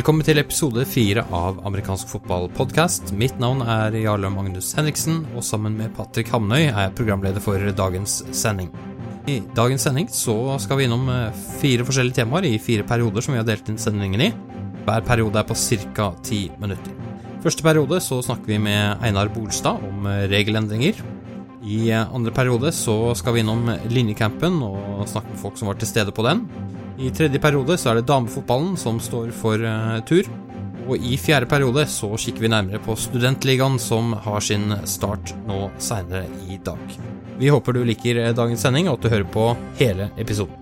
Velkommen til episode fire av amerikansk fotballpodkast. Mitt navn er Jarle Magnus Henriksen, og sammen med Patrick Hamnøy er jeg programleder for dagens sending. I dagens sending så skal vi innom eh, fire forskjellige temaer i fire perioder som vi har delt inn sendingen i. Hver periode er på ca. ti minutter. Første periode så snakker vi med Einar Bolstad om eh, regelendringer. I eh, andre periode så skal vi innom linjecampen og snakke med folk som var til stede på den. I tredje periode så er det damefotballen som står for uh, tur. Og i fjerde periode så kikker vi nærmere på Studentligaen, som har sin start nå seinere i dag. Vi håper du liker eh, dagens sending, og at du hører på hele episoden.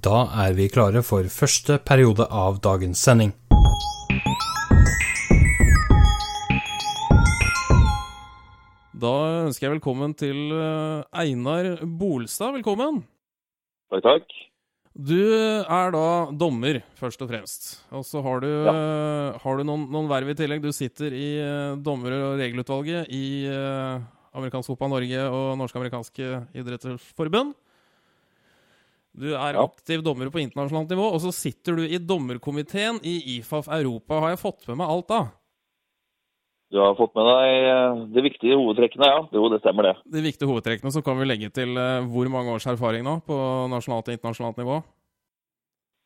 Da er vi klare for første periode av dagens sending. Da ønsker jeg velkommen til eh, Einar Bolstad. Velkommen. Takk, takk. Du er da dommer, først og fremst. Og så har du, Ja. eh, har du noen, noen verv i tillegg. Du sitter i eh, dommer- og regelutvalget i eh, Amerikansk Fotball Norge og Norsk-amerikanske idrettsforbund. Du er aktiv dommer på internasjonalt nivå, og så sitter du i dommerkomiteen i IFAF Europa. Har jeg fått med meg alt da? Du har fått med deg eh, de viktige hovedtrekkene, ja. Jo, det stemmer det. De viktige hovedtrekkene, så kan vi legge til eh, hvor mange års erfaring nå på nasjonalt og internasjonalt nivå?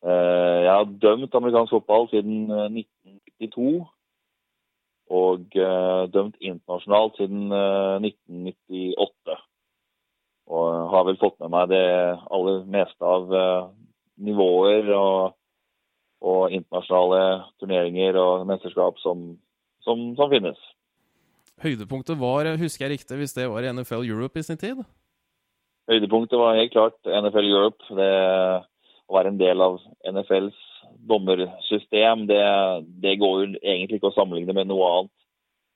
Eh, Jeg har dømt amerikansk fotball siden eh, 1992. Og dømt internasjonalt siden eh, 1998. Og har vel fått med meg det aller meste av nivåer og, og internasjonale turneringer og mesterskap som, som, som finnes. Høydepunktet var, husker jeg riktig, hvis det var i NFL Europe i sin tid? Høydepunktet var helt klart NFL Europe. Det å være en del av NFLs dommersystem, det, det går jo egentlig ikke å sammenligne med noe annet.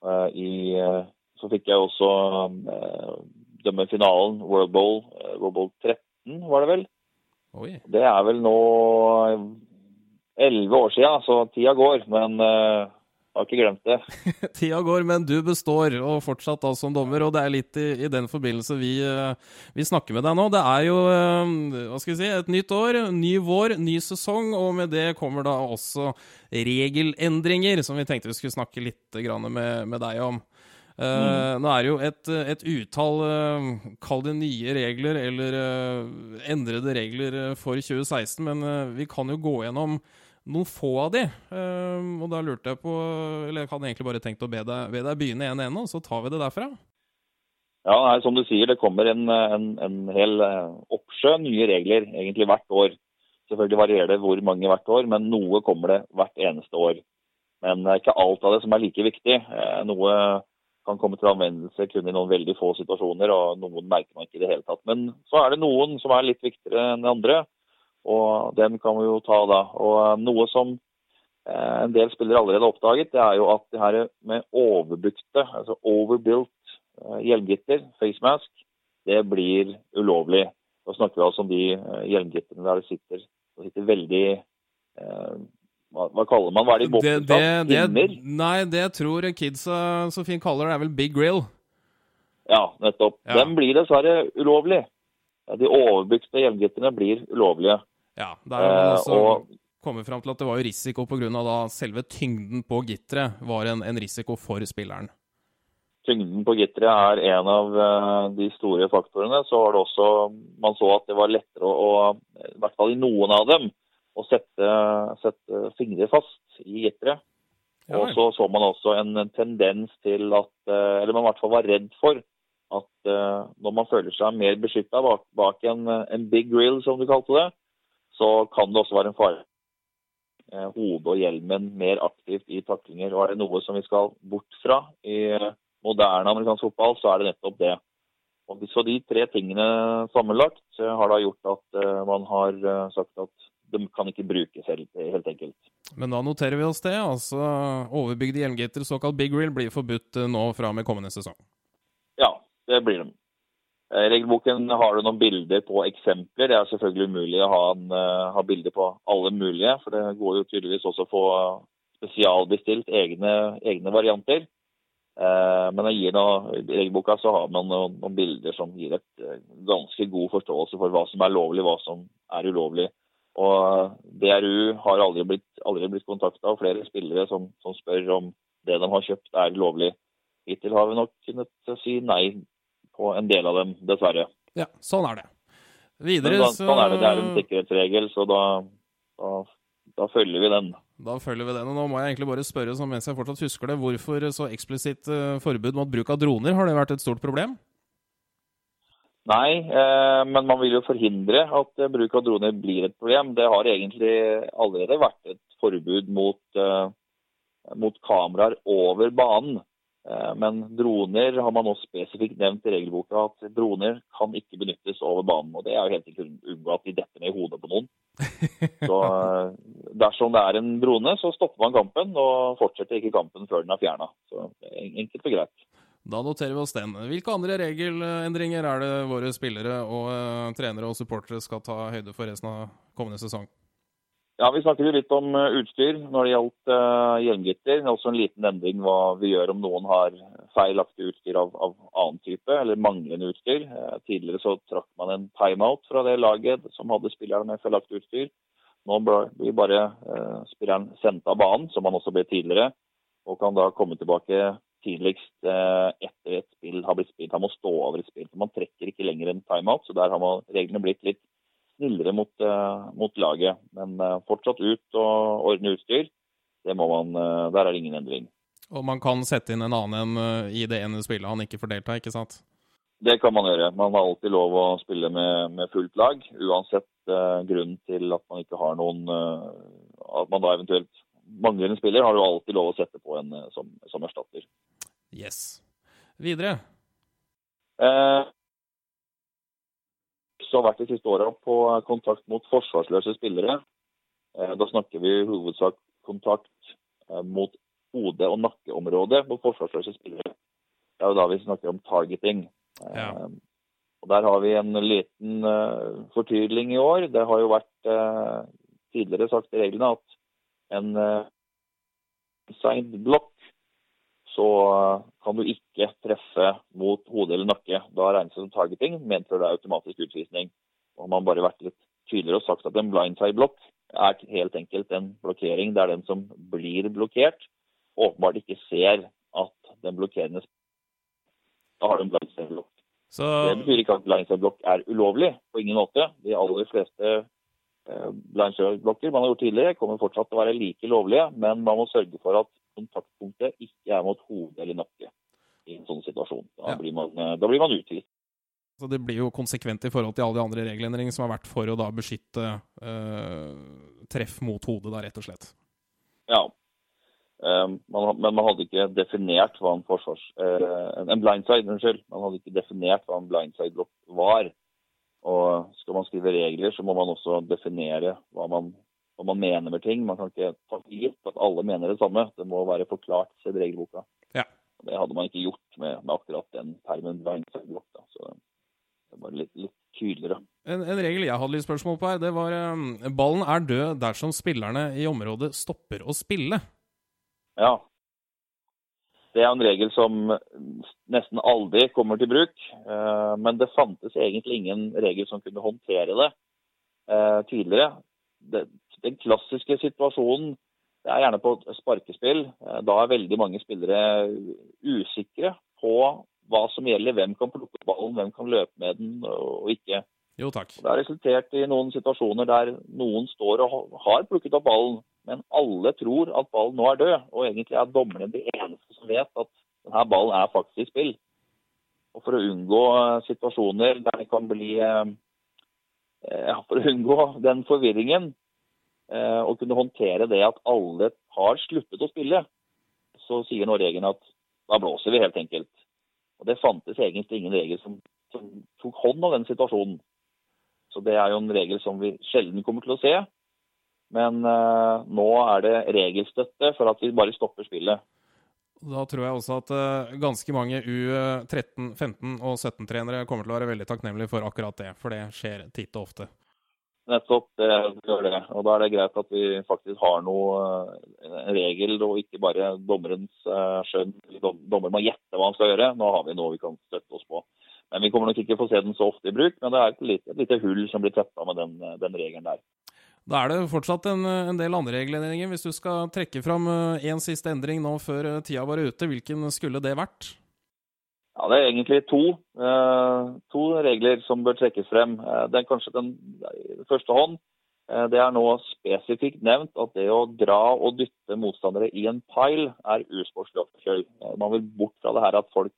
Eh, I, eh, så fikk jeg også eh, dømme finalen, World Bowl, World Bowl 13 var det vel. Oi. Det er vel nå elleve år siden, så tida går. Men har ikke glemt det. Tida går, men du består, og fortsatt da som dommer. Og det er litt i, i den forbindelse vi, eh, vi snakker med deg nå. Det er jo eh, hva skal vi si, et nytt år, ny vår, ny sesong, og med det kommer da også regelendringer, som vi tenkte vi skulle snakke litt grann med, med deg om. Eh, Nå er det jo et, et utall, kall det nye regler, eller endrede regler for 2016, men vi kan jo gå gjennom noen få av de. Um, og da lurte jeg på Eller jeg hadde egentlig bare tenkt å be deg, be deg begynne en ene, og så tar vi det derfra. Ja, nei, Som du sier, det kommer en, en, en hel eh, oppsjø nye regler egentlig hvert år. Selvfølgelig varierer det hvor mange hvert år, men noe kommer det hvert eneste år. Men det er ikke alt av det som er like viktig. Eh, Noe kan komme til anvendelse kun i noen veldig få situasjoner, og noen merker man ikke i det hele tatt. Men så er det noen som er litt viktigere enn de andre, og den kan vi jo ta da. Og eh, noe som eh, en del spillere allerede har oppdaget, det er jo at det her med overbrukte, altså overbuilt eh, hjelmgitter, face mask, det blir ulovlig. Da snakker vi altså om de eh, hjelmgitterne der det sitter, det sitter veldig eh, hva, hva kaller man hva er det i Det, boksen? det, det, Hinner? nei, det tror kidsa så fint kaller det, er vel big grill. Ja, nettopp. Ja. Den blir dessverre ulovlig. De overbygde hjelmgitterne blir ulovlige. Ja, der har man Eh, også og kommet fram til at det var jo risiko pga. selve tyngden på gitteret var en, en risiko for spilleren. tyngden på gitteret er en av eh, de store faktorene. Så var det også Man så at det var lettere å, å i hvert fall i noen av dem, å sette, sette fingre fast i gitteret. Og så så man også en tendens til at eh, Eller man i hvert fall var redd for at eh, når man føler seg mer beskytta bak, bak en, en big grill, som du kalte det, så kan det også være en fare. Eh, Hodet og hjelmen mer aktivt i taklinger. Og er det noe som vi skal bort fra i eh, moderne amerikansk fotball, så er det nettopp det. Og Så de tre tingene sammenlagt eh, har da gjort at eh, man har eh, sagt at de kan ikke brukes helt enkelt. Men da noterer vi oss det. altså Overbygde hjelmgitter, såkalt big reel, blir forbudt nå fra og med kommende sesong. Det blir de. Regelboken har du noen bilder på eksempler. Det er selvfølgelig umulig å ha, en, ha bilder på alle mulige, for det går jo tydeligvis også å få spesialbestilt egne, egne varianter. Eh, men i regelboka så har man noen, bilder som gir et eh, ganske god forståelse for hva som er lovlig, hva som er ulovlig. Og eh, DRU har aldri blitt, aldri blitt kontakta av flere spillere som, som, spør om det de har kjøpt er lovlig. Hittil har vi nok kunnet si nei på en del av dem, dessverre. Ja, sånn er det. Videre så Sånn er det. Det er en sikkerhetsregel, så da, da, da følger vi den. Da følger vi den. og Nå må jeg egentlig bare spørre, mens jeg fortsatt husker det, hvorfor så eksplisitt uh, forbud mot bruk av droner? Har det vært et stort problem? Nei, eh, men man vil jo forhindre at eh, bruk av droner blir et problem. Det har egentlig allerede vært et forbud mot, eh, mot kameraer over banen. Eh, men droner har man også spesifikt nevnt i regelboka at droner kan ikke benyttes over banen. og Det er jo helt ikke unngå at de detter ned i hodet på noen. Så eh, Dersom det er en drone, så stopper man kampen og fortsetter ikke kampen før den er fjerna. Enkelt og greit. Da noterer vi oss den. Hvilke andre regelendringer er det våre spillere og uh, trenere og supportere skal ta høyde for resten av kommende sesong? Ja, Vi snakket jo litt om uh, utstyr når det gjaldt uh, hjelmgitter. Også en liten endring hva vi gjør om noen har feilaktig utstyr av, av annen type, eller manglende utstyr. Uh, tidligere så trakk man en timeout fra det laget som hadde spillerne med feilaktig utstyr. Nå blir bare uh, spilleren sendt av banen, som han også ble tidligere, og kan da komme tilbake tidligst eh, etter et spill har blitt spilt. Han må stå over et spill. Man trekker ikke lenger en timeout, så der har man reglene blitt litt snillere mot, eh, mot laget. Men eh, fortsatt ut og ordne utstyr, det må man, eh, der er det ingen endring. Og man kan sette inn en annen eh, i det ene spillet han ikke får delta, ikke sant? Det kan man gjøre. Man har alltid lov å spille med, med fullt lag, uansett uh, grunnen til at man ikke har noen uh, At man da eventuelt mangler en spiller, har du alltid lov å sette på en uh, som, som, erstatter. Yes. Videre? Så har vært de siste åra på kontakt mot forsvarsløse spillere. Eh, da snakker vi i hovedsak kontakt eh, mot hode- og nakkeområdet på forsvarsløse spillere. Det er jo da vi snakker om targeting. Ja. Eh, og Der har vi en liten fortydeling fortydling i år. Det har jo vært tidligere sagt i reglene at en signed block, så kan du ikke treffe mot hode eller nakke. Da regnes det som targeting, medfører det automatisk utvisning. Og har man bare vært litt tydeligere og sagt at en blindside block er helt enkelt en blokkering der den som blir blokkert, åpenbart ikke ser at den blokkerende da har du en blindside-blokk. Så... Det betyr ikke at blindside-blokk er ulovlig, på ingen måte. De aller fleste eh, blindside-blokker man har gjort tidligere, kommer fortsatt til å være like lovlige, men man må sørge for at kontaktpunktet ikke er mot hode eller nakke i en sånn situasjon. Da, ja. blir, man, eh, da blir man utvist. Så det blir jo konsekvent i forhold til alle de andre regelendringene som har vært for å da beskytte øh, treff mot hodet, da, rett og slett. Ja, Um, man, men man hadde ikke definert hva en forsvars... Uh, en blindside, unnskyld. Man hadde ikke definert hva en blindside-block var. Og skal man skrive regler, så må man også definere hva man, hva man mener med ting. Man kan ikke ta for gitt at alle mener det samme. Det må være forklart i regelboka. Ja. Det hadde man ikke gjort med, med akkurat den termen blindside-block. Så det var litt, litt tydeligere. En, en, regel jeg hadde litt spørsmål på her, det var um, ballen er død dersom spillerne i området stopper å spille. Ja. Det er en regel som nesten aldri kommer til bruk. Eh, men det fantes egentlig ingen regel som kunne håndtere det eh, tidligere. Den klassiske situasjonen det er gjerne på sparkespill. Eh, da er veldig mange spillere usikre på hva som gjelder. Hvem kan plukke ballen, hvem kan løpe med den og ikke. Jo, takk. Det har resultert i noen situasjoner der noen står og har plukket opp ballen, men alle tror at ballen nå er død. Og egentlig er dommerne de eneste som vet at denne ballen er faktisk i spill. Og For å unngå eh, situasjoner der det kan bli eh, For å unngå den forvirringen eh, og kunne håndtere det at alle har sluttet å spille, så sier nå regelen at da blåser vi helt enkelt. Og Det fantes egentlig ingen regel som, som tok hånd om den situasjonen. Så det er jo en regel som vi sjelden kommer til å se. Men uh, nå er det regelstøtte for at vi bare stopper spillet. Da tror jeg også at uh, ganske mange U13-, 15- og 17-trenere kommer til å være veldig takknemlige for akkurat det, for det skjer titt og ofte. Nettopp, det gjør det. Og da er det greit at vi faktisk har noe uh, regel, og ikke bare dommerens skjønn. Dommer må gjette hva han skal gjøre. Nå har vi noe vi kan støtte oss på. Men Vi kommer nok ikke få se den så ofte i bruk, men det er et lite, et lite hull som blir tetta med den, den, regelen der. Da er det fortsatt en, en del andre regler. Hvis du skal trekke fram én eh, siste endring nå før eh, tida var ute, hvilken skulle det vært? Ja, Det er egentlig to, eh, to regler som bør trekkes frem. Eh, den, kanskje den, første hånd det er nå spesifikt nevnt at det å dra og dytte motstandere i en pile er usportslig oppkjøring. Man vil bort fra det her at folk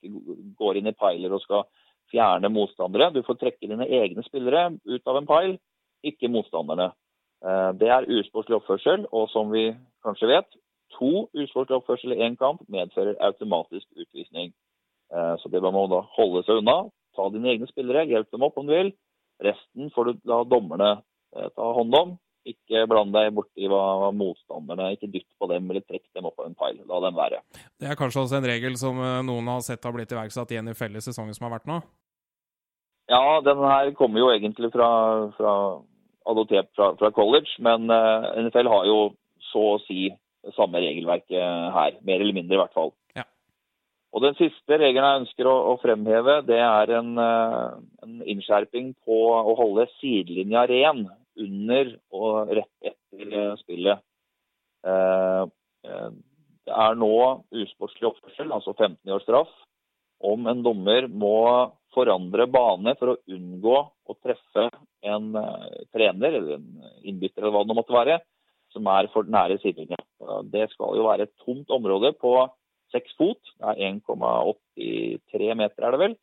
går inn i piler og skal fjerne motstandere. Du får trekke dine egne spillere ut av en pile, ikke motstanderne. Eh, det er usportslig oppførsel, og som vi kanskje vet, to usportslig oppførsel i én kamp medfører automatisk utvisning. Eh, så det må man da holde seg unna. Ta dine egne spillere, hjelp dem opp om du vil. Resten får du la dommerne eh, ta hånd om. Ikke bland deg borti hva motstanderne Ikke dytt på dem eller trekk dem opp av en pile. La dem være. Det er kanskje også en regel som noen har sett har blitt iverksatt igjen i felles sesongen som har vært nå? Ja, den her kommer jo egentlig fra, fra adoptert fra, fra, college, men eh, NFL har jo så å si samme regelverket her. Mer eller mindre, i hvert fall. Ja. Og Den siste regelen jeg ønsker å, å fremheve, det er en, uh, en, innskjerping på å holde sidelinja ren under og rett etter uh, spillet. det er nå usportslig oppførsel, altså 15 års straff, om en dommer må forandre bane for å unngå å treffe en uh, trener eller en innbytter eller hva det måtte være, som er for nære sidelinja. Det skal jo være et tomt område på seks fot. Det er 1,83 meter, er det vel.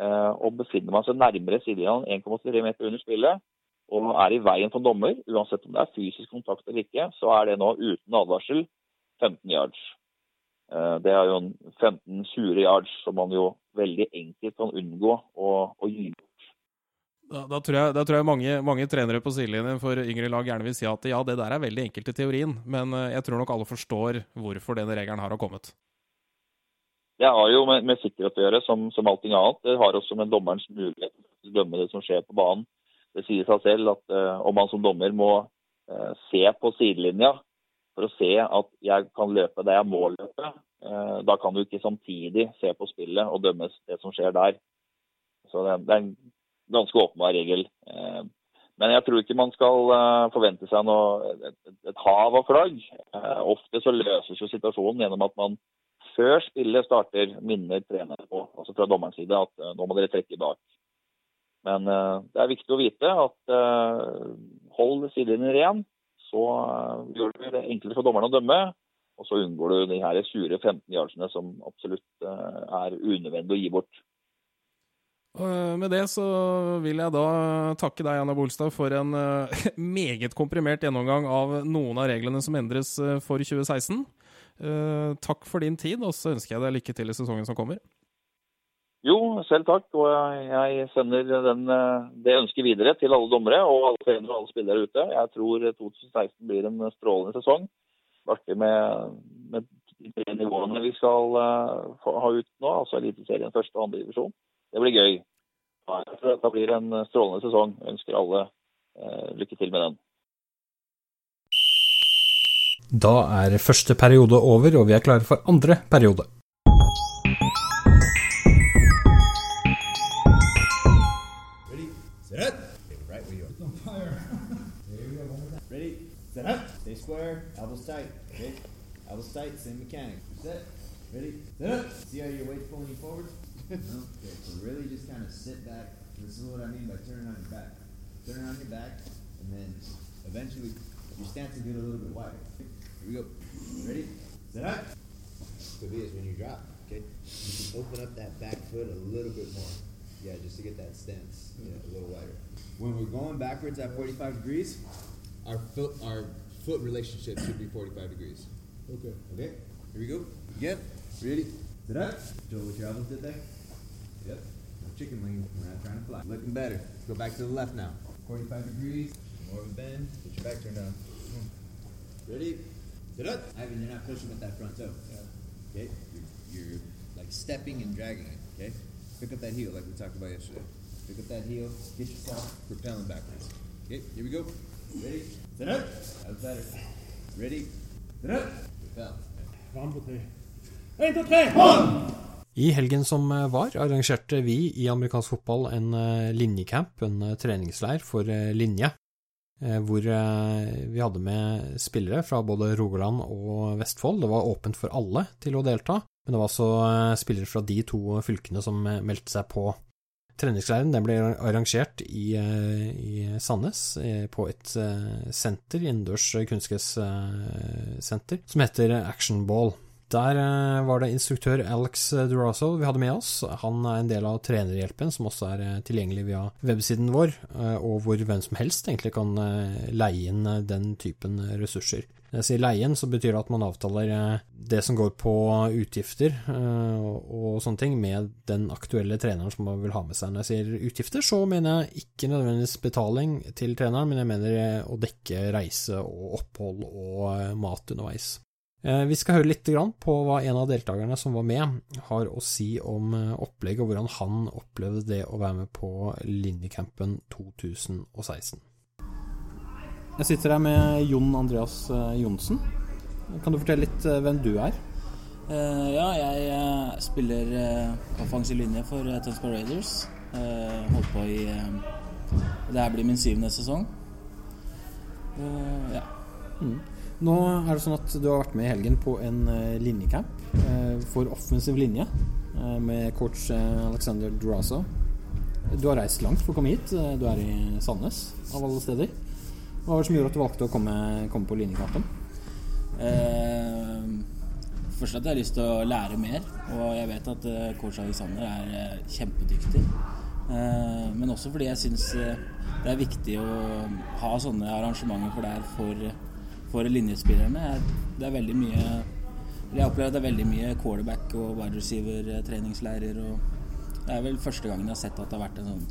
Uh, og befinner man seg nærmere sidelinja enn 1,3 meter under spillet, og er i veien for dommer, uansett om det er fysisk kontakt eller ikke, så er det nå uten advarsel 15 yards. Eh, det er jo 15 sure yards som man jo veldig enkelt kan unngå å, å gi. Da, da, tror jeg, da, tror jeg, mange, mange trenere på sidelinjen for yngre lag gjerne vil si at ja, det der er veldig enkelt i teorien, men eh, jeg tror nok alle forstår hvorfor denne regelen har kommet. Det har jo med, med sikkerhet å gjøre, som, som allting annet. Det har også med dommerens mulighet til å dømme det som skjer på banen. Det sier seg selv at uh, om man som dommer må uh, se på sidelinja for å se at jeg kan løpe det jeg må løpe. uh, da kan du ikke samtidig se på spillet og dømme det som skjer der. Så det er en ganske åpenbar regel. Eh, men jeg tror ikke man skal eh, forvente seg noe, et, et hav av flagg. Ofte så løses jo situasjonen gjennom at man før spillet starter, minner treneren på, altså fra dommerens side, at nå må dere trekke bak. Men det er viktig å vite at hold sidelinjen ren så eh, gjør du det enklere for dommerne å dømme. Og så unngår du de her sure 15 yardsene som absolutt eh, er unødvendig å gi bort. Og med det så vil jeg da takke deg, Anna Bolstad, for en uh, meget komprimert gjennomgang av noen av reglene som endres uh, for 2016. Uh, takk for din tid, og så ønsker jeg deg lykke til i sesongen som kommer. Jo, selv takk. Og jeg sender den, det ønsket videre til alle dommere og alle trenere og alle spillere ute. Jeg tror 2016 blir en strålende sesong. Artig med, med de nivåene vi skal ha ut nå, altså Eliteserien første og andre divisjon. Det blir gøy. Da blir en strålende sesong. Jeg ønsker alle uh, lykke til med den. Da er første periode over, og vi er klare for andre periode. square, elbows tight. Elbows tight, same mechanic. Set. Ready? Set up. See how your weight pulling you forward? Okay, so really just kind of sit back. This is what I mean by turning on your back. Turning on your back, and then eventually your stance will get a little bit wider. Here we go. Ready? Set up. Could be is when you drop. Okay, you can open up that back foot a little bit more. Yeah, just to get that stance, a little wider. When we're going backwards at 45 degrees, our foot, our foot relationship should be 45 degrees. Okay. Okay. Here we go. Again. Ready? Sit up. Show what your elbows did there. Yep. Chicken wing. We're not trying to fly. Looking better. Let's go back to the left now. 45 degrees. More of a bend. Get your back turned down. Hmm. Ready? Sit up. Ivan, you're not pushing with that front toe. Okay? You're, you're like stepping and dragging it. Okay? Pick up that heel like we talked about yesterday. Pick up that heel. Get yourself propelling backwards. Okay? Here we go. Ready? Sit up. That was better. Ready? Sit up. Propel. I helgen som eh, var, arrangerte vi i amerikansk fotball en eh, linjecamp, en eh, treningsleir for linje, hvor vi hadde med spillere fra både Rogaland og Vestfold. Det var åpent for alle til å delta, men det var også spillere fra de to fylkene som meldte seg på. Treningsleiren ble arrangert i, i Sandnes, på et senter, innendørs kunstgressenter, som heter Action Ball. Der eh, var det instruktør Alex Durazo vi hadde med oss. Han er en del av Trenerhjelpen, som også er eh, tilgjengelig via websiden vår, eh, og hvor hvem som helst egentlig kan eh, leie inn eh, den typen ressurser. Når jeg sier leien, så betyr det at man avtaler eh, det som går på utgifter eh, og sånne ting, med den aktuelle treneren som man vil ha med seg. Når jeg sier utgifter, så mener jeg ikke nødvendigvis betaling til treneren, men jeg mener eh, å dekke reise og opphold og eh, mat underveis. Eh, Vi skal høre litt på hva en av deltakerne som var med, har å si om eh, opplegget, og hvordan han opplevde det å være med på linjecampen 2016. Jeg sitter her med Jon Andreas eh, Johnsen. Kan du fortelle litt hvem du er? Eh, ja, jeg spiller uh, offensiv linje for uh, Tønsberg Raiders. Eh, holdt på i Det her blir min syvende sesong. ja. ja. Nå er det sånn at du har vært med i helgen på en eh, linjecamp eh, for offensiv linje eh, med coach Alexander Durazo. Du har reist langt for å komme hit. Du er i Sandnes, av alle steder. Hva var det som gjorde at du valgte å komme, komme på linjekampen? Eh, først at jeg har lyst til å lære mer, og jeg vet at coach Alexander er kjempedyktig. Eh, men også fordi jeg syns det er viktig å ha sånne arrangementer for det her for, for linjespillerne. Det er veldig mye Jeg opplever at det er veldig mye quarterback og wide receiver-treningsleirer. Det er vel første gangen jeg har sett at det har vært en sånn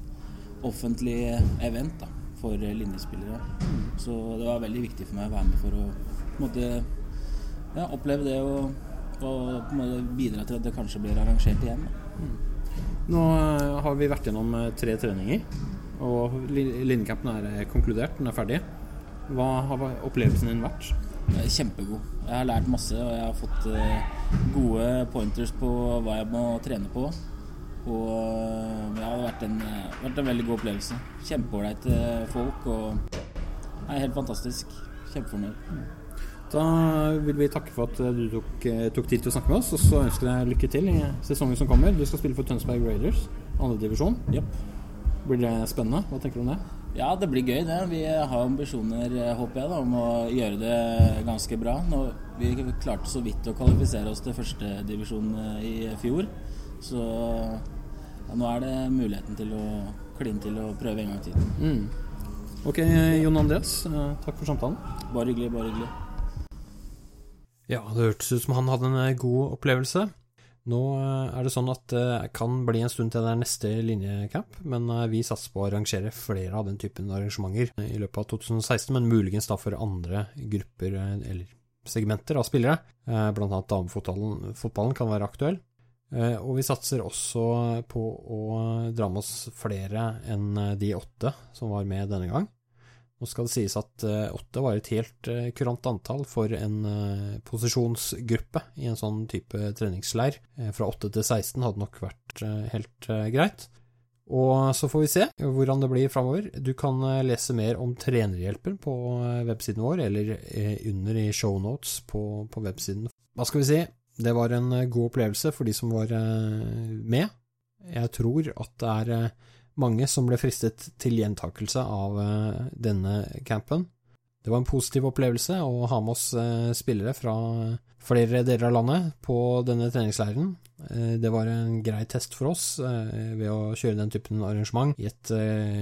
offentlig event da, for linjespillere. Så det var veldig viktig for meg å være med for å måte, ja, oppleve det og, og bidra til at det kanskje blir arrangert igjen. Da. Nå eh, har vi vært gjennom eh, tre treninger, og linjekampen er eh, konkludert, den er ferdig. Hva har opplevelsen din vært? Er kjempegod. Jeg har lært masse, og jeg har fått eh, gode pointers på hva jeg må trene på. Og eh, ja, det har vært en, eh, vært en veldig god opplevelse. Kjempeålreite folk og Nei, helt fantastisk. Kjempefornøyd. Da vil vi takke for at du tok, tok tid til å snakke med oss, og så ønsker jeg deg lykke til i sesongen som kommer. Du skal spille for Tønsberg Raiders, andredivisjon. Yep. Blir det spennende? Hva tenker du om det? Ja, det blir gøy det. Vi har ambisjoner, eh, håper jeg, da, om å gjøre det ganske bra. Nå, vi klarte så vidt å kvalifisere oss til førstedivisjon i fjor. Så ja, nå er det muligheten til å kline til å prøve en gang til. Mm. Ok, Jon Andreas, eh, takk for samtalen. Bare hyggelig, bare hyggelig. Ja, det hørtes ut som han hadde en eh, god opplevelse. Nå eh, er det sånn at det kan bli en stund til det er neste linjecamp, men eh, vi satser på å arrangere flere av den typen arrangementer i løpet av 2016, men muligens da for andre grupper eh, eller segmenter av spillere. Blant annet damefotballen fotballen kan være aktuell. Og vi satser også på å dra med oss flere enn de åtte som var med denne gang. Nå skal det sies at eh, åtte var et helt eh, kurant antall for en eh, posisjonsgruppe i en sånn type treningsleir. Eh, Fra 8 til 16 hadde nok vært eh, helt eh, greit. Og så får vi se hvordan det blir framover. Du kan eh, lese mer om trenerhjelpen på eh, websiden vår, eller eh, under i shownotes på, på websiden. Hva skal vi si? Det var en eh, god opplevelse for de som var eh, med. Jeg tror at det er eh, mange som ble fristet til gjentakelse av eh, denne campen. Det var en positiv opplevelse å ha med oss eh, spillere fra flere deler av landet på denne treningsleiren. Eh, Det var en grei test for oss ved å kjøre den typen arrangement i et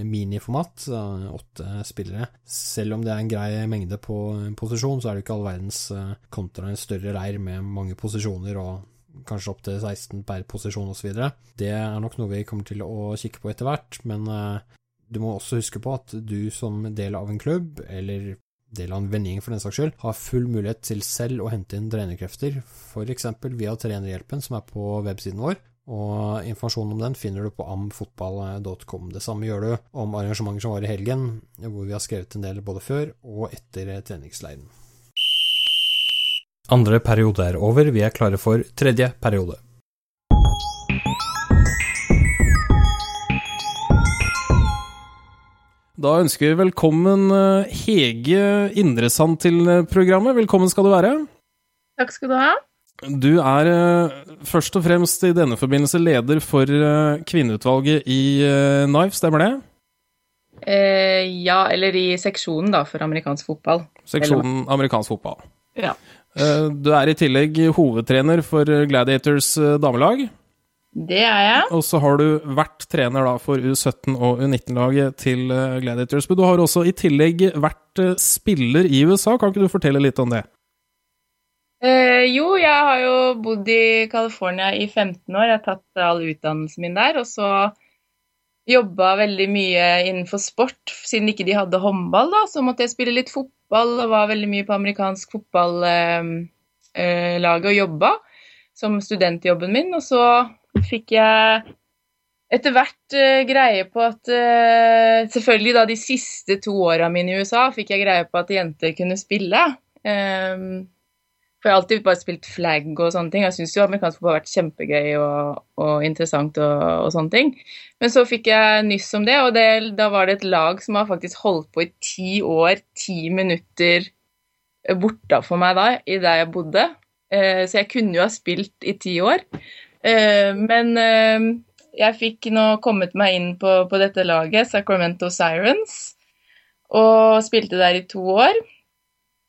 miniformat, åtte spillere. Selv om det er en grei mengde på en posisjon, så er det ikke all verdens kontra en større leir med mange posisjoner og kanskje opptil 16 per posisjon osv. Det er nok noe vi kommer til å kikke på etter hvert, men eh, du må også huske på at du som del av en klubb, eller del av en vending for den saks skyld, har full mulighet til selv å hente inn trenerkrefter, f.eks. via Trenerhjelpen, som er på websiden vår. Og informasjon om den finner du på amfotball.com. Det samme gjør du om arrangementer som var i helgen, hvor vi har skrevet en del både før og etter treningsleiren. Andre periode er over, vi er klare for tredje periode. Da ønsker vi velkommen eh, Hege Indresand til eh, programmet. Velkommen skal du være. Takk skal du ha. Du er eh, først og fremst i denne forbindelse leder for kvinneutvalget i NIFE, stemmer det? Eh, ja, eller i seksjonen da, for amerikansk fotball. Seksjonen amerikansk fotball. Ja. Du er i tillegg hovedtrener for Gladiators damelag. Det er jeg. Og så har du vært trener da for U17 og U19-laget til eh, Gladiators. Men du har også i tillegg vært eh, spiller i USA. Kan ikke du fortelle litt om det? Eh, jo, jeg har jo bodd i California i 15 år. Jeg har tatt all utdannelsen min der. Og så jobba veldig mye innenfor sport. Siden ikke de hadde håndball, da, så måtte jeg spille litt fotball og var veldig mye på amerikansk fotballaget eh, eh og jobba som studentjobben min. Og så fikk jeg etter hvert uh, greie på at uh, Selvfølgelig da de siste to åra mine i USA fikk jeg greie på at jenter kunne spille. Um, for jeg har alltid bare spilt flagg og sånne ting. Jeg syns jo amerikansk fotball har vært kjempegøy og, og interessant og, og, sånne ting. Men så fikk jeg nyss om det, og det, da var det et lag som har faktisk holdt på i ti år, ti minutter bortafor meg da, i der jeg bodde. Uh, så jeg kunne jo ha spilt i ti år. Eh, men eh, jeg fikk nå kommet meg inn på, på, dette laget, Sacramento Sirens, og spilte der i to år.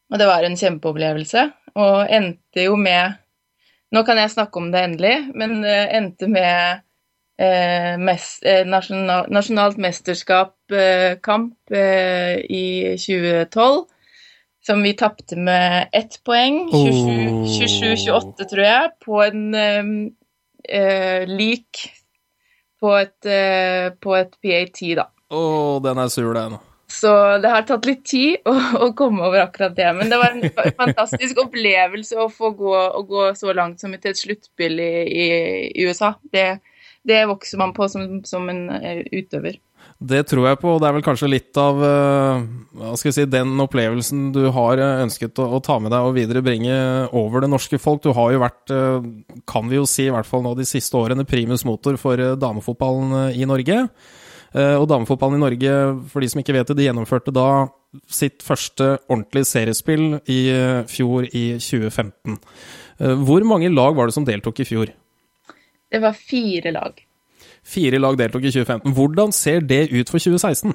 Og det var en kjempeopplevelse. Og endte jo med Nå kan jeg snakke om det endelig, men uh, endte med uh, mest, uh, nasjonal, nasjonalt mesterskap-kamp i 2012. Som vi tapte med ett poeng, 27-28, tror jeg, på en eh, lik på et, eh, på et PAT, da. Å, den er sur, den. Så det har tatt litt tid å, å, komme over akkurat det. Men det var en fantastisk opplevelse å få gå, å gå så langt som til et sluttspill i, i, USA. Det, det, vokser man på som, som en uh, utøver. Det tror jeg på, og det er vel kanskje litt av uh, hva skal jeg si, den opplevelsen du har eh, ønsket å, å, ta med deg og viderebringe over det norske folk. Du har jo vært, kan vi jo si i hvert fall nå de siste årene, primus motor for damefotballen i Norge. Og damefotballen i Norge, for de som ikke vet det, de gjennomførte da sitt første ordentlige seriespill i fjor, i 2015. Hvor mange lag var det som deltok i fjor? Det var fire lag. Fire lag deltok i 2015. Hvordan ser det ut for 2016?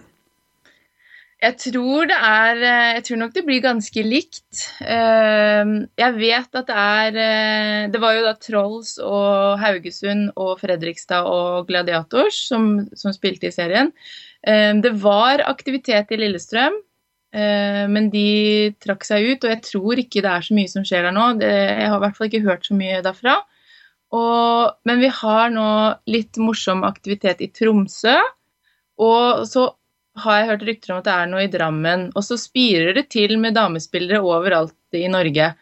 Jeg tror det er eh, Jeg tror nok det blir ganske likt. Eh, jeg vet at det er eh, Det var jo da Trolls og Haugesund og Fredrikstad og Gladiators som, som spilte i serien. Det var aktivitet i Lillestrøm, men de trakk seg ut. Og jeg tror ikke det er så mye som skjer der nå. Jeg har i hvert fall ikke hørt så mye derfra. Og, men vi har nå litt morsom aktivitet i Tromsø. Og så har jeg hørt rykter om at det er noe i Drammen. Og så spirer det til med damespillere overalt i Norge.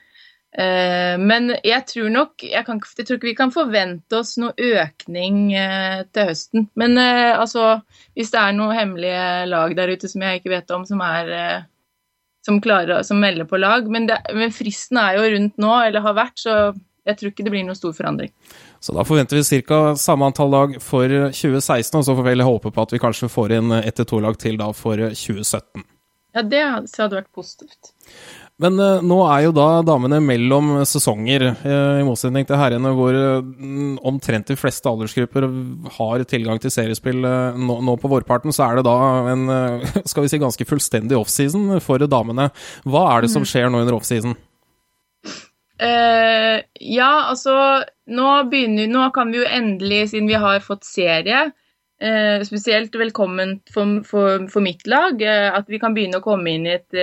Eh, men jeg tror nok jeg, kan, jeg, tror ikke vi kan forvente oss noe økning eh, til høsten. Men eh, altså, hvis det er noen hemmelige lag der ute som jeg ikke vet om, som er som, klarer, som melder på lag. Men, det, men fristen er jo rundt nå, eller har vært, så jeg tror ikke det blir noen stor forandring. Så da forventer vi ca. samme antall lag for 2016, og så får vi vel håpe på at vi kanskje får inn ett til to lag til da for 2017. Ja, det hadde vært positivt. Men uh, nå er jo da damene mellom sesonger, uh, i motsetning til herrene, hvor uh, omtrent de fleste aldersgrupper har tilgang til seriespill nå, nå, på vårparten, så er det da en skal vi si, ganske fullstendig offseason for damene. Hva er det som mm. skjer nå under offseason? Uh, ja, altså nå, begynner, nå kan vi jo endelig, siden vi har fått serie, uh, spesielt velkommen for, for, for mitt lag, uh, at vi kan begynne å komme inn i et,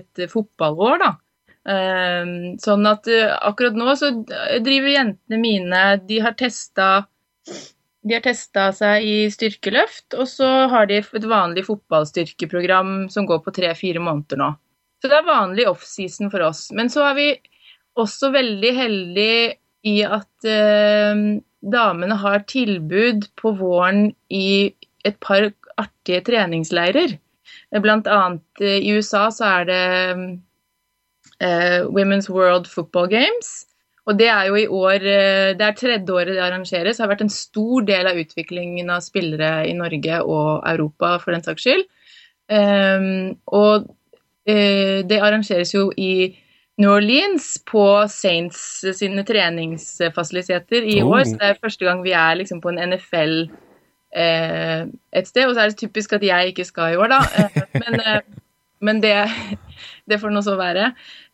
et fotballår, da. sånn at akkurat nå så driver jentene mine De har testa de har testa seg i styrkeløft, og så har de et vanlig fotballstyrkeprogram som går på tre-fire måneder nå. Så det er vanlig offseason for oss. Men så har vi også veldig heldig i at eh, damene har tilbud på våren i et par artige treningsleirer. Blant annet eh, i USA så er det eh, Women's World Football Games. Og det er jo i år eh, Det er tredje året det arrangeres. Det har vært en stor del av utviklingen av spillere i Norge og Europa, for den saks skyld. Um, og det arrangeres jo i New Orleans på Saints sine treningsfasiliteter i Oh. år. Så det er første gang vi er liksom på en NFL eh, et sted. Og så er det typisk at jeg ikke skal i år, da. Eh, men eh, men det, det får nå så være.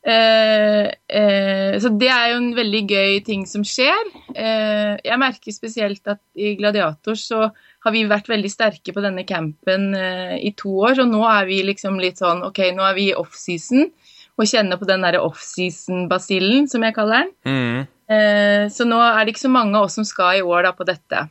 Eh, eh, så det er jo en veldig gøy ting som skjer. Eh, jeg merker spesielt at i Gladiators så har vi vært veldig sterke på denne campen eh, i to år, så nå er vi liksom litt sånn OK, nå er vi i offseason og kjenner på den derre offseason-basillen, som jeg kaller den. Mm. Eh, så nå er det ikke så mange av oss som skal i år da på dette.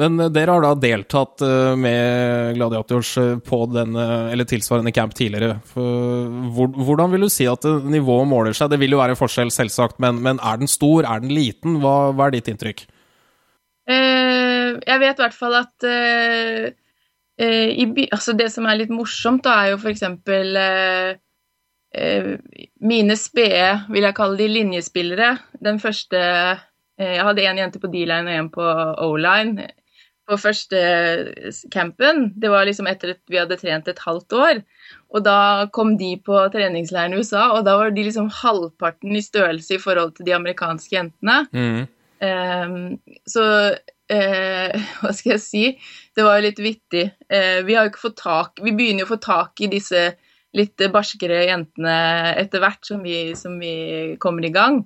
Men eh, dere har da deltatt eh, med Gladiators på denne, eller tilsvarende camp tidligere. For, hvordan vil du si at nivået måler seg? Det vil jo være forskjell, selvsagt, men, men er den stor, er den liten? Hva, hva er ditt inntrykk? Eh, jeg vet i hvert fall at eh, eh, i altså Det som er litt morsomt, da, er jo f.eks. Eh, eh, mine spede, vil jeg kalle de, linjespillere. Den første eh, Jeg hadde en jente på D-line og en på O-line på første campen. Det var liksom etter at vi hadde trent et halvt år. Og da kom de på treningsleiren i USA, og da var de liksom halvparten i størrelse i forhold til de amerikanske jentene. Mm. Um, så eh, hva skal jeg si? Det var jo litt vittig. Eh, vi har jo ikke fått tak Vi begynner jo å få tak i disse litt barskere jentene etter hvert som vi, som vi kommer i gang.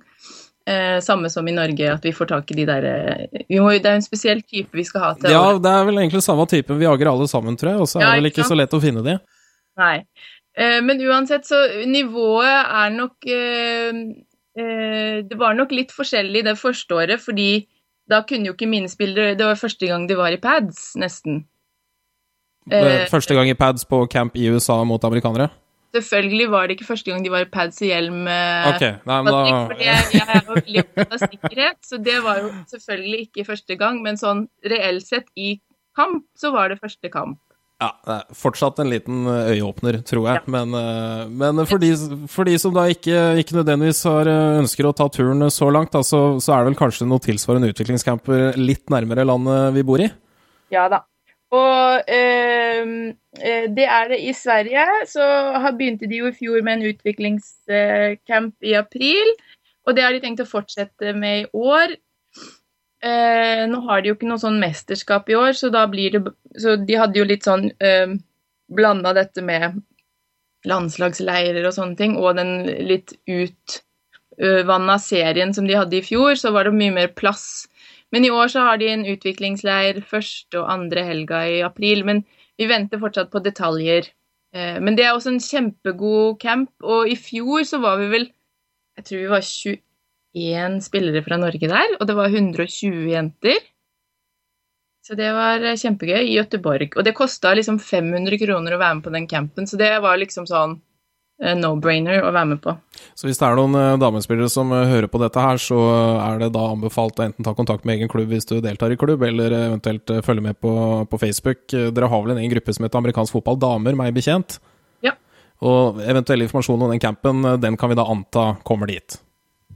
Eh, samme som i Norge, at vi får tak i de der eh, Det er jo en spesiell type vi skal ha til Ja, det er vel egentlig samme typen vi jager alle sammen, tror jeg, og så er Ja, det vel ikke ikke sant? så lett å finne de. Nei. Eh, men uansett, så nivået er nok eh, eh, Det var nok litt forskjellig det første året, fordi da kunne jo ikke mine spillere Det var første gang de var i pads, nesten. Eh, Første gang i pads på camp i USA mot amerikanere? Selvfølgelig var det ikke første gang de var i pads og hjelm. Okay, Ok, nei, men da fordi jeg, jeg er jo veldig opptatt av sikkerhet, så det var jo selvfølgelig ikke første gang, men sånn reelt sett i kamp, så var det første kamp. Ja, det er fortsatt en liten eh, øyeåpner, tror jeg. Men, eh, men for, de, for de som da ikke, ikke nødvendigvis har, eh, ønsker å ta turen så langt, da, så, så er det vel kanskje noe tilsvarende utviklingscamper litt nærmere landet vi bor i? Ja da. Og eh, eh, det er det i Sverige. Så begynte de jo i fjor med en utviklingscamp i april. Og det har de tenkt å fortsette med i år. Eh, nå har de jo ikke noe sånn mesterskap i år, så da blir det Så de hadde jo litt sånn eh, blanda dette med landslagsleirer og sånne ting, og den litt utvanna serien som de hadde i fjor, så var det mye mer plass. Men i år så har de en utviklingsleir første og andre helga i april, men vi venter fortsatt på detaljer. Eh, Men det er også en kjempegod camp, og i fjor så var vi vel Jeg tror vi var 21 spillere fra Norge der, og det var 120 jenter. Så det var eh, kjempegøy i Gøteborg. Og det kosta liksom 500 kroner å være med på den campen, så det var liksom sånn no-brainer å være med på. Så hvis det er noen eh, damespillere som eh, hører på dette her, så er det da anbefalt å enten ta kontakt med egen klubb hvis du deltar i klubb, eller eh, eventuelt eh, følge med på, på Facebook. Eh, Dere har vel en egen gruppe som heter Amerikansk fotball damer, meg bekjent? Ja. Og eventuell informasjon om den campen, eh, den kan vi da anta kommer dit.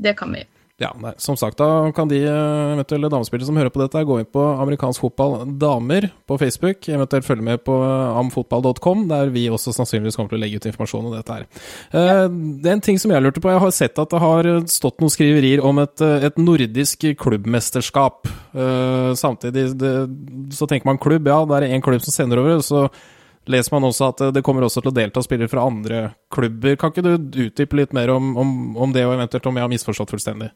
Det kan vi. Ja, nei, som sagt, da kan de eh, eventuelle damespillere som hører på dette, gå inn på amerikansk fotball damer på Facebook, eventuelt følge med på eh, amfotball.com, der vi også sannsynligvis kommer til å legge ut informasjon om dette her. Ja. Det er en ting som jeg lurte på, jeg har sett at det har stått noen skriverier om et, eh, et nordisk klubbmesterskap. Eh, Samtidig det, så tenker man klubb, ja, det er en klubb som sender over, så leser man også at eh, det kommer også til å delta spillere fra andre klubber. Kan ikke du utdype litt mer om, om, om det, og eventuelt om jeg har misforstått fullstendig?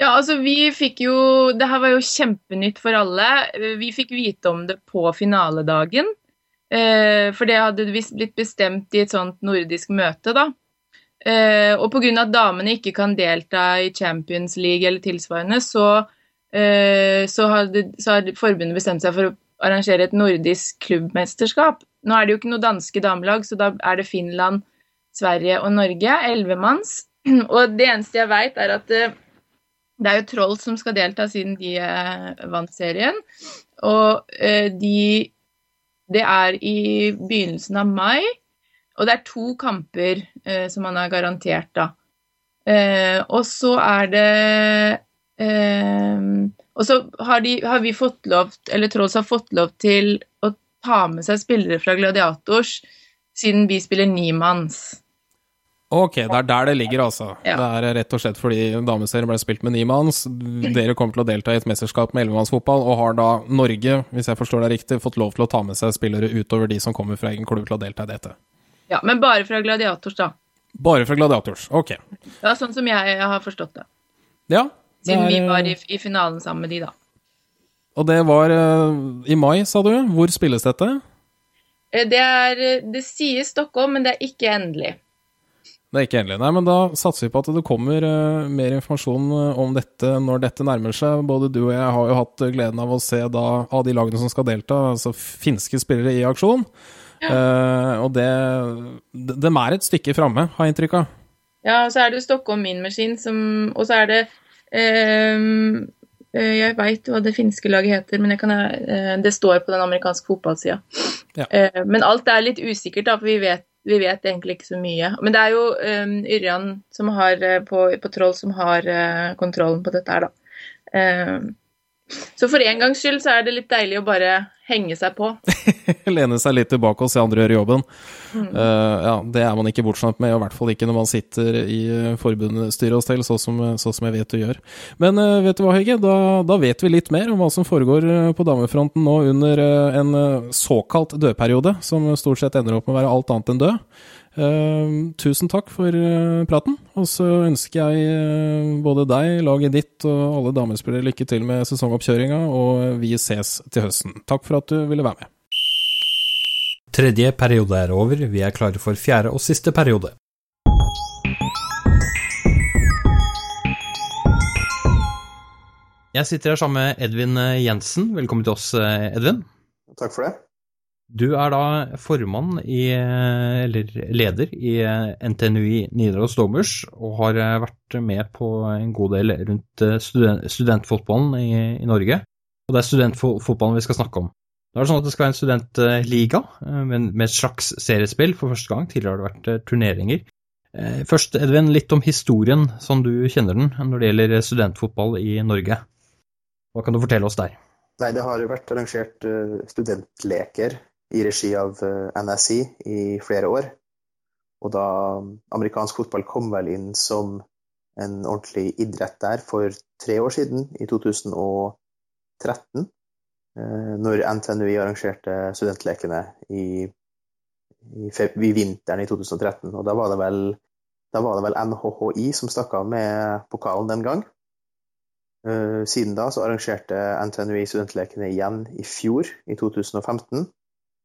Ja, altså vi fikk jo Det her var jo kjempenytt for alle. Vi fikk vite om det på finaledagen. Eh, for det hadde visst blitt bestemt i et sånt nordisk møte, da. Eh, og pga. at damene ikke kan delta i Champions League eller tilsvarende, så, så har forbundet bestemt seg for å arrangere et nordisk klubbmesterskap. Nå er det jo ikke noe danske damelag, så da er det Finland, Sverige og Norge, ellevemanns. Og det eneste jeg veit, er at eh, det er jo Troll som skal delta siden de eh, vant serien. Og eh, de Det er i begynnelsen av mai, og det er to kamper som man har garantert, da. Og så er det Og så har, de, har vi fått lov, eller Trolls har fått lov til å ta med seg spillere fra Gladiators, siden vi spiller nimanns. Ok, det er der det ligger, altså. Ja. Det er rett og slett fordi dameserien ble spilt med nimanns. Dere kommer til å delta i et mesterskap med ellevemannsfotball, og har da Norge, hvis jeg forstår deg riktig, fått lov til å ta med seg spillere utover de som kommer fra egen klubb til å delta i dette. Ja, men bare fra Gladiators, da. Bare fra Gladiators. Ok. Ja, sånn som jeg har forstått det. Ja. Siden vi er- var i, i finalen sammen med de, da. Og det var eh, i mai, sa du. Hvor spilles dette? Eh, Det er Det sier Stockholm, men det er ikke endelig. Det er ikke endelig. Nei, men da satser vi på at det kommer uh, mer informasjon eh, om dette når dette nærmer seg. Både du og jeg har jo hatt eh, gleden av å se da av de lagene som skal delta, altså finske spillere i aksjon. Uh, og det de, er et stykke framme, har jeg inntrykk av. Ja, og så er det Stockholm Min Machine som Og så er det eh, Jeg veit hva det finske laget heter, men kan, eh, det står på den amerikanske fotballsida. Ja. Eh, men alt er litt usikkert, da, for vi vet, vi vet egentlig ikke så mye. Men det er jo um, Yrjan som har, eh, på, på Troll som har uh, kontrollen på dette her, da. Ehm, så for en gangs skyld så er det litt deilig å bare henge seg på. Lene seg litt tilbake og se andre gjøre jobben. Eh, ja, Det er man ikke bortskjemt med, og i hvert fall ikke når man sitter i uh, forbundsstyret hos Tel, sånn som, sånn som jeg vet du gjør. Men uh, vet du hva, Hege, Da, da vet vi litt mer om hva som foregår eh, på damefronten nå under eh, en eh, såkalt dødperiode, som stort sett ender opp med å være alt annet enn død. Eh, tusen takk for eh, praten, og så ønsker jeg eh, både deg, laget ditt og alle damespillere lykke til med sesongoppkjøringa, og vi ses til høsten. Takk for at du ville være med. Tredje periode er over, vi er klare for fjerde og siste periode. Jeg sitter her sammen med Edvin Jensen. Velkommen til oss, Edvin. Takk for det. Du er da formann i, eller leder i NTNUI Nidaros Dommers, og har vært med på en god del rundt student, studentfotballen i, i Norge. Og det er studentfotballen vi skal snakke om. Da er det sånn at det skal være en studentliga med, med et slags seriespill for første gang. Tidligere har det vært eh, turneringer. Eh, Først, Edvin, litt om historien som du kjenner den når det gjelder studentfotball i Norge. Hva kan du fortelle oss der? Nei, det har vært arrangert eh, studentleker i regi av eh, NSI i flere år. Og da amerikansk fotball kom vel inn som en ordentlig idrett der for tre år siden, i 2013. eh, Når NTNUI arrangerte studentlekene i, i, i vinteren i 2013. Og da var det vel, da var det vel NHHI som stakk av med pokalen den gang. Eh, Siden da så arrangerte NTNUI studentlekene igjen i fjor, i 2015.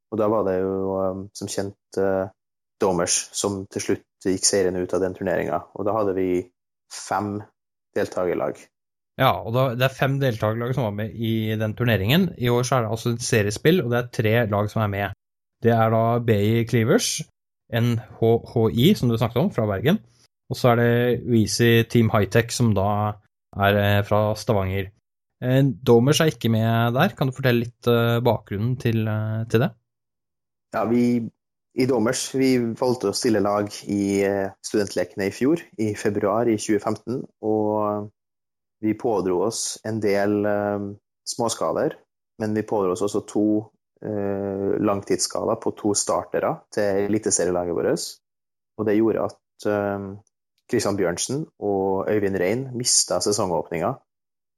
Og da var det jo um, som kjent Dommers Domers som til slutt gikk seirende ut av den turneringa. Og da hadde vi fem deltakerlag. Ja, og da, det er fem deltakerlag som var med i den turneringen. I år så er det altså et seriespill, og det er tre lag som er med. Det er da BI Cleavers, NHHI, som du snakket om, fra Bergen. Og så er det Weezy Team Hightech, som da er eh, fra Stavanger. Eh, Domers er ikke med der. Kan du fortelle litt eh, bakgrunnen til, eh, til det? Ja, vi i Dommers vi valgte å stille lag i eh, studentlekene i fjor, i februar i 2015. Og vi pådro oss en del eh, småskader, men vi pådro oss også to uh, langtidsskader på to startere til eliteserielaget vårt. Og det gjorde at eh, Christian Bjørnsen og Øyvind Rein mista sesongåpninga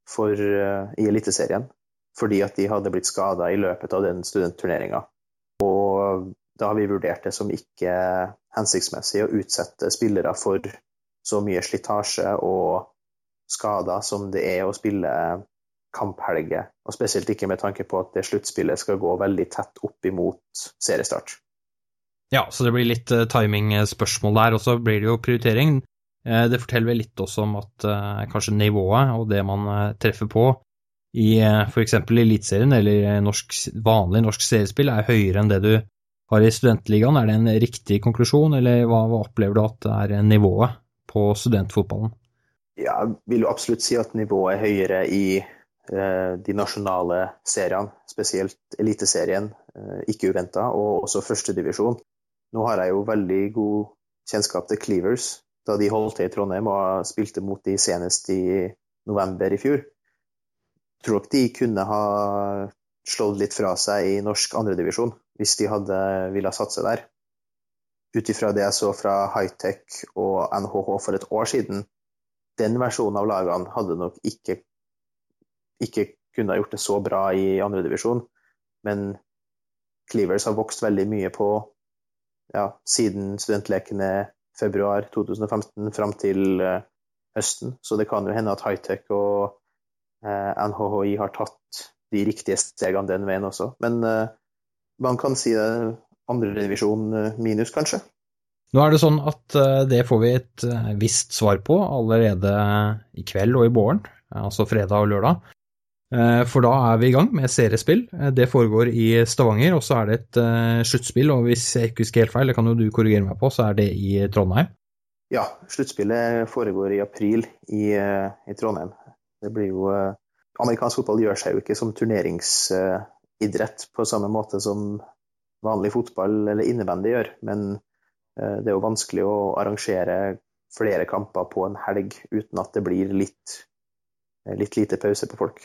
for, uh, i Eliteserien fordi at de hadde blitt skada i løpet av den studentturneringa. Og da har vi vurdert det som ikke hensiktsmessig å utsette spillere for så mye slitasje og skader som det er å spille kamphelger. Og spesielt ikke med tanke på at det sluttspillet skal gå veldig tett opp imot seriestart. Ja, så det blir litt uh, timingspørsmål der, og så blir det jo prioritering. Eh, det forteller vel litt også om at eh, kanskje nivået og det man eh, treffer på i f.eks. Eliteserien eller norsk, vanlig norsk seriespill er høyere enn det du har i studentligaen. Er det en riktig konklusjon, eller hva, hva opplever du at er nivået på studentfotballen? Ja, jeg vil jo absolutt si at nivået er høyere i eh, de nasjonale seriene, spesielt Eliteserien, eh, ikke uventa, og også førstedivisjon. Nå har jeg jo veldig god kjennskap til Cleavers, da de holdt til i Trondheim og spilte mot de senest i november i fjor. Jeg tror nok de kunne ha slått litt fra seg i norsk andredivisjon hvis de hadde ville satse der. Ut ifra det jeg så fra Hightech og NHH for et år siden, den versjonen av lagene hadde nok ikke, ikke kunne ha gjort det så bra i andredivisjon. Men Cleavers har vokst veldig mye på ja, siden studentlekene februar 2015 fram til uh, høsten. Så det kan jo hende at Hightech og uh, eh, NHHI har tatt de riktige stegene den veien også. Men uh, man kan si det andredivisjon minus, kanskje. Nå er det sånn at det får vi et visst svar på allerede i kveld og i morgen, altså fredag og lørdag. Eh, for da er vi i gang med seriespill. Eh, det foregår i Stavanger, og så er det et sluttspill. Og hvis jeg ikke husker helt feil, det kan jo du korrigere meg på, så er det i Trondheim? Ja, sluttspillet foregår i april i, i Trondheim. Det blir jo Amerikansk fotball gjør seg jo ikke som turneringsidrett på samme måte som vanlig fotball eller innebandy gjør, men det er jo vanskelig å arrangere flere kamper på en helg uten at det blir litt, litt lite pause på folk.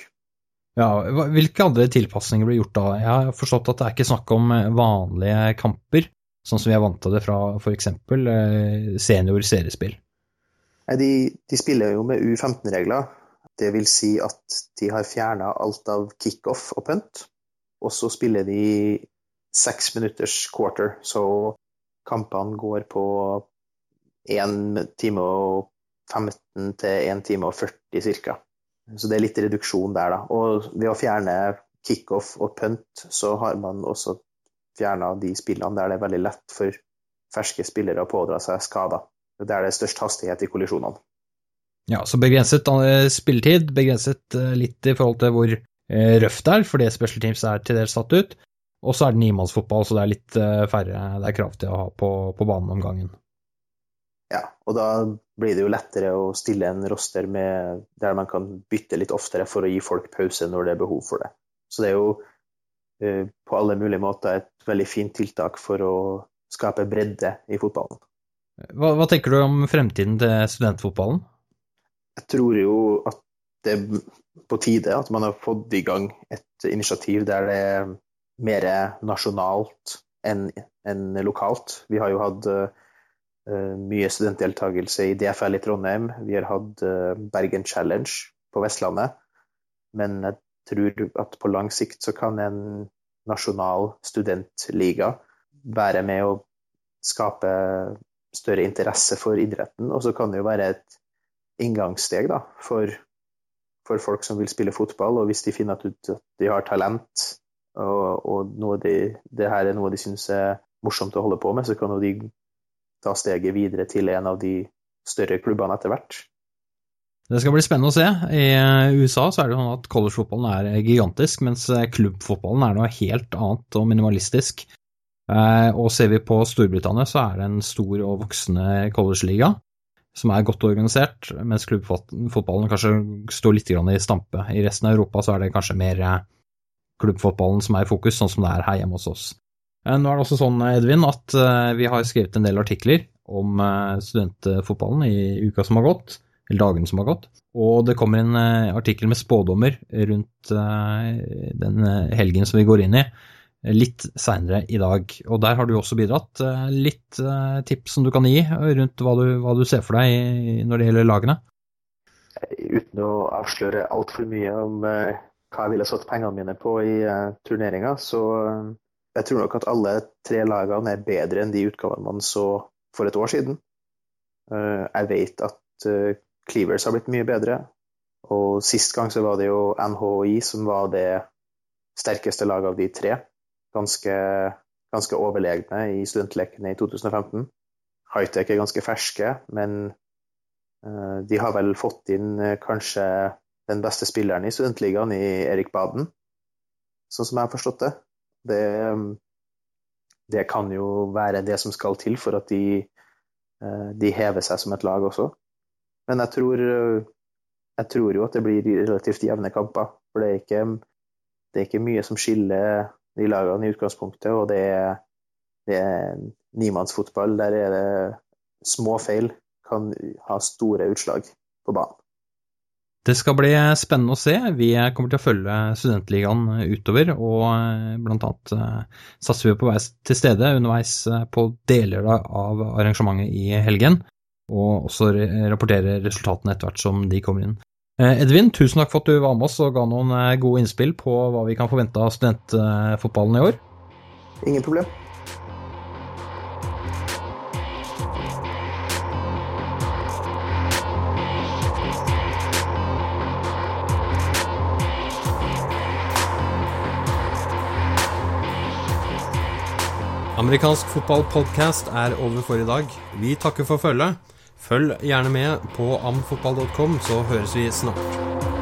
Ja, Hvilke andre tilpasninger blir gjort da? Jeg har forstått at det er ikke snakk om eh, vanlige kamper, sånn som vi er vant til det fra f.eks. Eh, senior seriespill. De, de spiller jo med U15-regler. Det vil si at de har fjerna alt av kickoff og punt. Og så spiller de seks minutters quarter, så kampene går på 1 time og 15 til 1 time og 40 ca. Så det er litt reduksjon der, da. Og ved å fjerne kickoff og punt, så har man også fjerna de spillene der det er veldig lett for ferske spillere å pådra seg skader. Der det er størst hastighet i kollisjonene. Ja, så begrenset eh, spilletid, begrenset eh, litt i forhold til hvor røft det er, fordi special teams er til dels satt ut. Og så er det nimannsfotball, så det er litt færre det er krav til å ha på, på banen om gangen. Ja, og da blir det jo lettere å stille en roster med, der man kan bytte litt oftere for å gi folk pause når det er behov for det. Så det er jo uh, på alle mulige måter et veldig fint tiltak for å skape bredde i fotballen. Hva, hva tenker du om fremtiden til studentfotballen? Jeg tror jo at det på tide at man har fått i gang et initiativ der det er mer nasjonalt enn en lokalt. Vi har jo hatt uh, mye studentdeltakelse i DFL i Trondheim. Vi har hatt uh, Bergen Challenge på Vestlandet. Men jeg tror at på lang sikt så kan en nasjonal studentliga være med å skape større interesse for idretten. Og så kan det jo være et inngangssteg da, for, for, folk som vil spille fotball. Og hvis de finner ut at de har talent, og, og de, det her er noe de syns er morsomt å holde på med, så kan jo de ta steget videre til en av de større klubbene etter hvert. Det skal bli spennende å se. I USA så er det sånn at collegefotballen er gigantisk, mens eh, klubbfotballen er noe helt annet og minimalistisk. Eh, og ser vi på Storbritannia, så er det en stor og voksende collegeliga som er godt organisert, mens klubbfotballen kanskje står litt i stampe. I resten av Europa så er det kanskje mer klubbfotballen som er i fokus, sånn som det er her hjemme hos oss. Eh, nå er det også sånn, Edvin, at eh, vi har skrevet en del artikler om eh, studentfotballen i uka som har gått, eller dagene som har gått. Og det kommer en artikkel med spådommer rundt den helgen som vi går inn i, litt seinere i dag. Og der har du også bidratt. Litt tips som du kan gi rundt hva du, hva du ser for deg når det gjelder lagene? Uten å avsløre altfor mye om hva jeg ville satt pengene mine på i turneringa, så jeg tror nok at alle tre lagene er bedre enn de utgavene man så for et år siden. Eh, jeg vet at eh, Cleavers har blitt mye bedre, og sist gang så var det jo NHI som var det sterkeste laget av de tre. Ganske, ganske overlegne i studentlekene i 2015. Hightech er ganske ferske, men eh, de har vel fått inn kanskje den beste spilleren i studentligaen, i Erik Baden, sånn som jeg har forstått det. Det, det kan jo være det som skal til for at de, eh, de hever seg som et lag også. Men jeg tror, jeg tror jo at det blir relativt jevne kamper. For det er ikke, det er ikke mye som skiller de lagene i utgangspunktet. Og det er, det er nimannsfotball. Der er det små feil kan ha store utslag på banen. Det skal bli spennende å se. Vi kommer til å følge Studentligaen utover, og eh, blant annet eh, satser vi på å være til stede underveis eh, på deler av arrangementet i helgen, og også rapportere resultatene etter hvert som de kommer inn. Edvin, tusen takk for at du var med oss og ga noen gode innspill på hva vi kan forvente av studentfotballen i år. Ingen problem. Amerikansk fotballpodkast er over for i dag. Vi takker for følget. Følg gjerne med på amfotball.com, så høres vi snart.